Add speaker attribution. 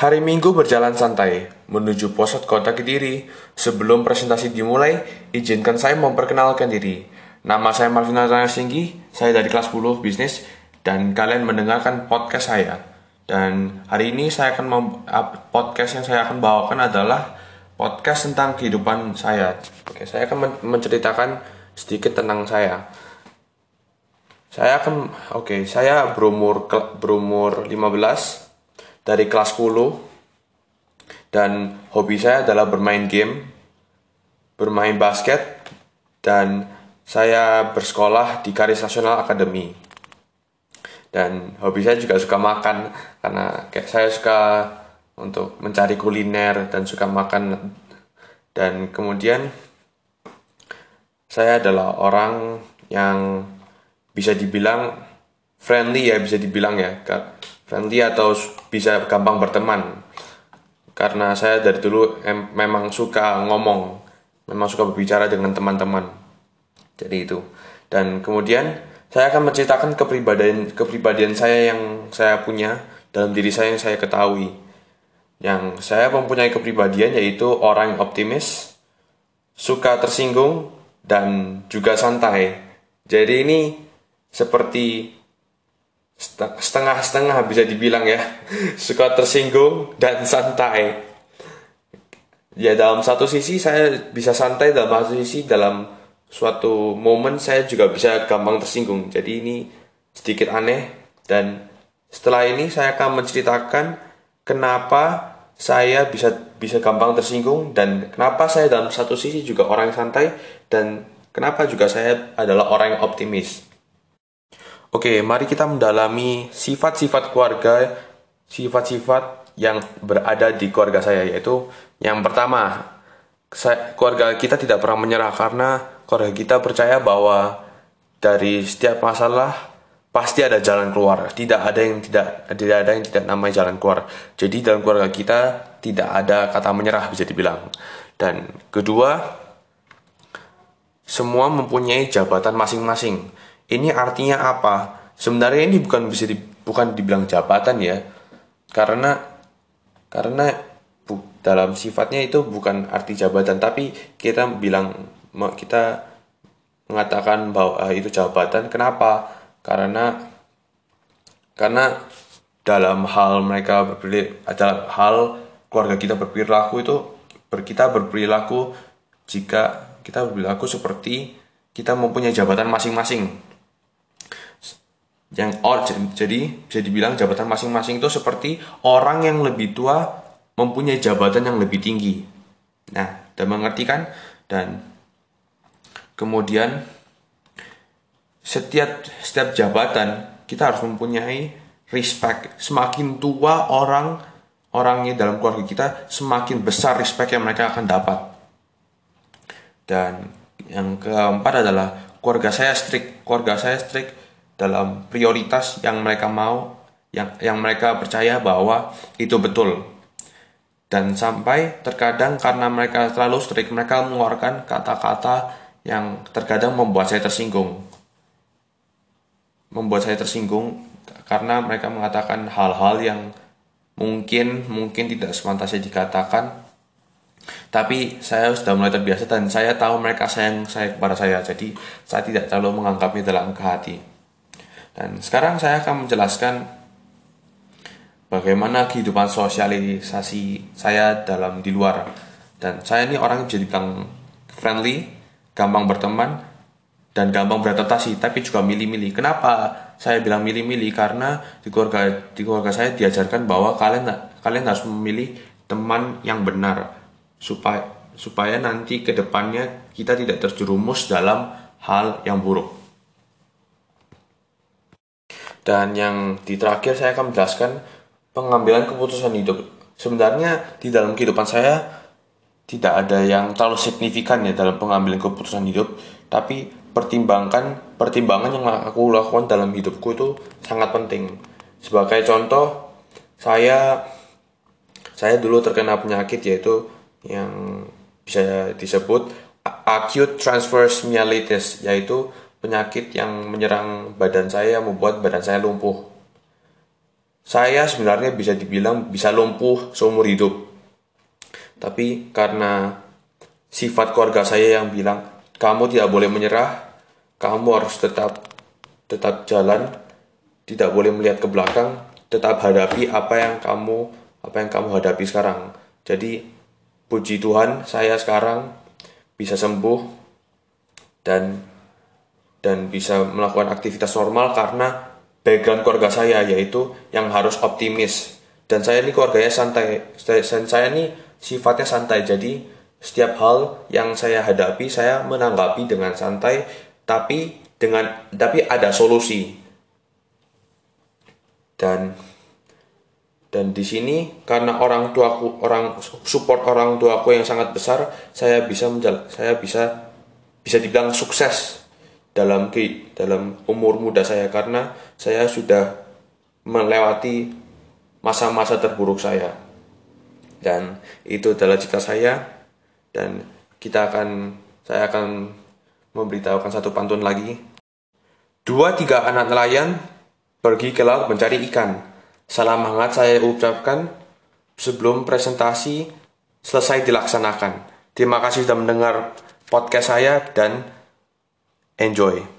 Speaker 1: Hari Minggu berjalan santai menuju pusat kota Kediri. Sebelum presentasi dimulai, izinkan saya memperkenalkan diri. Nama saya Marvin Singgi, saya dari kelas 10 bisnis dan kalian mendengarkan podcast saya. Dan hari ini saya akan podcast yang saya akan bawakan adalah podcast tentang kehidupan saya. Oke, saya akan men- menceritakan sedikit tentang saya. Saya akan oke, saya berumur berumur 15 dari kelas 10 dan hobi saya adalah bermain game, bermain basket dan saya bersekolah di Karis Nasional Academy. Dan hobi saya juga suka makan karena kayak saya suka untuk mencari kuliner dan suka makan. Dan kemudian saya adalah orang yang bisa dibilang friendly ya bisa dibilang ya friendly atau bisa gampang berteman. Karena saya dari dulu em, memang suka ngomong memang suka berbicara dengan teman-teman. Jadi itu. Dan kemudian saya akan menceritakan kepribadian kepribadian saya yang saya punya dalam diri saya yang saya ketahui. Yang saya mempunyai kepribadian yaitu orang yang optimis suka tersinggung dan juga santai. Jadi ini seperti setengah-setengah bisa dibilang ya. Suka tersinggung dan santai. Ya dalam satu sisi saya bisa santai dalam satu sisi dalam suatu momen saya juga bisa gampang tersinggung. Jadi ini sedikit aneh dan setelah ini saya akan menceritakan kenapa saya bisa bisa gampang tersinggung dan kenapa saya dalam satu sisi juga orang santai dan kenapa juga saya adalah orang yang optimis Oke, mari kita mendalami sifat-sifat keluarga, sifat-sifat yang berada di keluarga saya, yaitu yang pertama, keluarga kita tidak pernah menyerah karena keluarga kita percaya bahwa dari setiap masalah pasti ada jalan keluar. Tidak ada yang tidak tidak ada yang tidak namanya jalan keluar. Jadi dalam keluarga kita tidak ada kata menyerah bisa dibilang. Dan kedua, semua mempunyai jabatan masing-masing ini artinya apa? Sebenarnya ini bukan bisa di, bukan dibilang jabatan ya. Karena karena bu, dalam sifatnya itu bukan arti jabatan tapi kita bilang kita mengatakan bahwa uh, itu jabatan kenapa? Karena karena dalam hal mereka berperilaku dalam hal keluarga kita berperilaku itu kita berperilaku jika kita berperilaku seperti kita mempunyai jabatan masing-masing yang or jadi bisa dibilang jabatan masing-masing itu seperti orang yang lebih tua mempunyai jabatan yang lebih tinggi. Nah, dan mengerti kan? Dan kemudian setiap setiap jabatan kita harus mempunyai respect. Semakin tua orang orangnya dalam keluarga kita, semakin besar respect yang mereka akan dapat. Dan yang keempat adalah keluarga saya strict. Keluarga saya strict dalam prioritas yang mereka mau, yang yang mereka percaya bahwa itu betul. Dan sampai terkadang karena mereka terlalu strict, mereka mengeluarkan kata-kata yang terkadang membuat saya tersinggung. Membuat saya tersinggung karena mereka mengatakan hal-hal yang mungkin mungkin tidak sepantasnya dikatakan tapi saya sudah mulai terbiasa dan saya tahu mereka sayang saya kepada saya jadi saya tidak terlalu menganggapnya dalam ke hati dan sekarang saya akan menjelaskan bagaimana kehidupan sosialisasi saya dalam di luar. Dan saya ini orang yang bisa dibilang friendly, gampang berteman, dan gampang beradaptasi, tapi juga milih-milih. Kenapa saya bilang milih-milih? Karena di keluarga di keluarga saya diajarkan bahwa kalian kalian harus memilih teman yang benar supaya supaya nanti ke depannya kita tidak terjerumus dalam hal yang buruk. Dan yang di terakhir saya akan menjelaskan pengambilan keputusan hidup. Sebenarnya di dalam kehidupan saya tidak ada yang terlalu signifikan ya dalam pengambilan keputusan hidup, tapi pertimbangkan pertimbangan yang aku lakukan dalam hidupku itu sangat penting. Sebagai contoh, saya saya dulu terkena penyakit yaitu yang bisa disebut acute transverse myelitis yaitu penyakit yang menyerang badan saya membuat badan saya lumpuh. saya sebenarnya bisa dibilang bisa lumpuh seumur hidup. Tapi karena sifat keluarga saya yang bilang, kamu tidak boleh menyerah, kamu harus tetap tetap jalan, tidak boleh melihat ke belakang, tetap hadapi apa yang kamu apa yang kamu hadapi sekarang. Jadi puji Tuhan saya sekarang bisa sembuh dan dan bisa melakukan aktivitas normal karena background keluarga saya yaitu yang harus optimis. Dan saya ini keluarganya santai. Dan saya ini sifatnya santai. Jadi setiap hal yang saya hadapi saya menanggapi dengan santai tapi dengan tapi ada solusi. Dan dan di sini karena orang tuaku orang support orang tuaku yang sangat besar saya bisa menjal saya bisa bisa dibilang sukses dalam ke dalam umur muda saya karena saya sudah melewati masa-masa terburuk saya. Dan itu adalah cita saya dan kita akan saya akan memberitahukan satu pantun lagi. Dua tiga anak nelayan pergi ke laut mencari ikan. Salam hangat saya ucapkan sebelum presentasi selesai dilaksanakan. Terima kasih sudah mendengar podcast saya dan Enjoy.